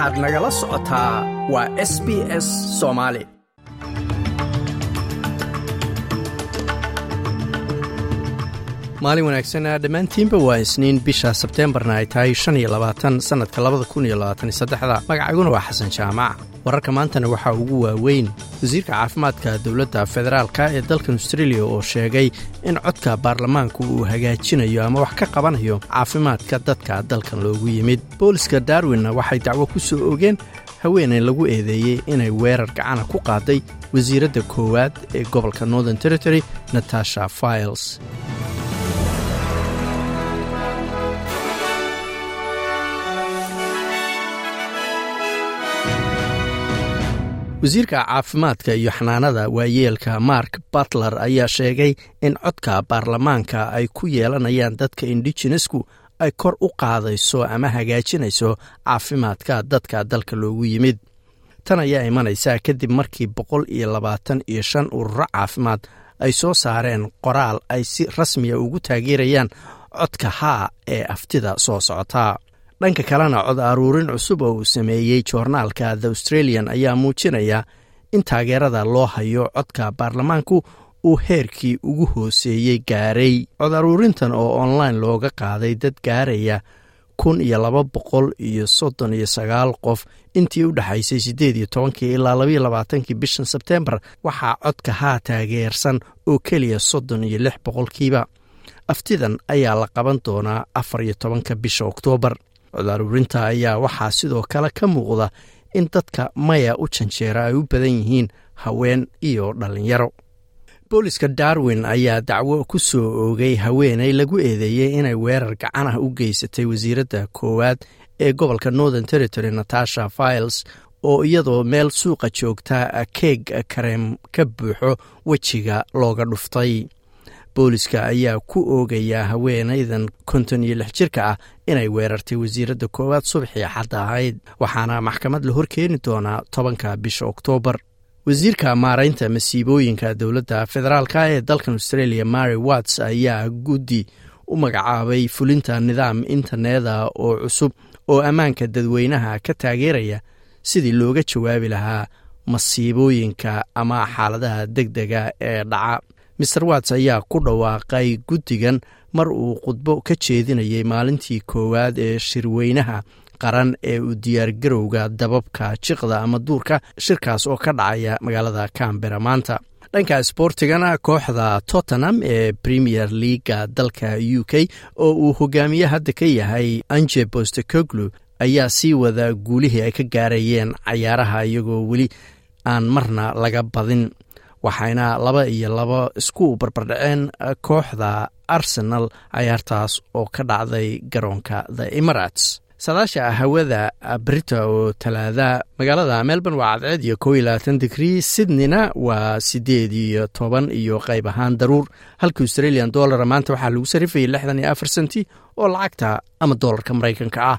waxaad nagala socotaa. Waa s b s soomaali maalin wanaagsan dhammaantiinba waa isniin bisha sebteembarna ay tahay shan iyo labaatan sannadka labada kun iyo labaatan saddexda. Magacayguna waa xasan jaamac. Wararka maantana waxaa ugu waaweyn. Wasiirka caafimaadka dowladda federaalka ee dalkan austreeliya oo sheegay in codka baarlamaanku uu hagaajinayo ama wax ka qabanayo caafimaadka dadka dalkan loogu yimid. Booliska darwinna waxay dacwo ku soo ogeen haweeney lagu eedeeyey inay weerar gacana ku qaaday wasiiradda koowaad ee gobolka northern territory natasha files wasiirka caafimaadka iyo xanaanada waayeelka mark batler ayaa sheegay in codka baarlamaanka ay ku yeelanayaan dadka indigenesku ay kor u qaadayso ama hagaajinayso caafimaadka dadka dalka loogu yimid. Tan ayaa imanaysaa kadib markii boqol iyo labaatan iyo shan ururo caafimaad ay soo saareen qoraal ay si rasmiya ugu taageerayaan codka haa ee aftida soo socotaa dhanka kalena cod aruurin cusub oo uu sameeyey joornaalka the australian ayaa muujinaya in taageerada loo hayo codka baarlamaanku uu heerkii ugu hooseeyey gaaray. Cod aruurintan oo online looga qaaday dad gaaraya kun iyo laba boqol iyo soddon iyo sagaal qof intii u dhexaysay siddeed iyo tobankii ilaa labaiyo labaatankii bishan sebteembar waxaa codka haa taageersan oo keliya soddon iyo lix boqolkiiba. Aftidan ayaa la qaban doonaa afar iyo tobanka bisha oktoobar cod aruurinta ayaa waxaa sidoo kale ka muuqda in dadka maya u janjeera ay u badan yihiin haween iyo dhallinyaro booliska darwin ayaa dacwo ku soo oogay haweeney lagu eedeeyey inay weerar gacan ah u geysatay wasiiradda koowaad ee gobolka northern territory natasha files oo iyadoo meel suuqa joogta keeg kareem ka buuxo wejiga looga dhuftay booliska ayaa ku oogayaa haweenaydan konton iyo lix jirka ah inay weerartay wasiiradda koowaad subaxii xadda ahayd. Waxaana maxkamad la horkeeni doonaa tobanka bisha oktoobar. Wasiirka maaraynta masiibooyinka dowladda federaalka ee dalkan australia mary watts ayaa guddi u magacaabay fulinta nidaam interneda oo cusub oo ammaanka dadweynaha ka taageeraya sidii looga jawaabi lahaa masiibooyinka ama xaaladaha deg dega ee dhaca maer watts ayaa ku dhawaaqay guddigan mar uu khudbo ka jeedinayay maalintii koowaad ee shirweynaha qaran ee u diyaargarowga dababka jiqda ama duurka shirkaas oo ka dhacaya magaalada cambera maanta. Dhanka sboortigana kooxda tottenham ee premier leaga dalka u k oo uu hogaamiye hadda ka yahay anje bostecoglu ayaa sii wada guulihii ay ka gaarayeen cayaaraha iyagoo weli aan marna laga badin waxayna laba iyo laba isku barbardhaceen kooxda arsenal cayaartaas oo ka dhacday garoonka the emirates. Sadaasha hawada brita oo talaada magaalada melbourne waa cadceed iyo kow iyo labaatan digrii sydneyna waa siddeed iyo toban iyo qayb ahaan daruur. Halka australian dollara maanta waxaa lagu sarifayay lixdan iyo afar senti oo lacagta ama doolarka maraykanka ah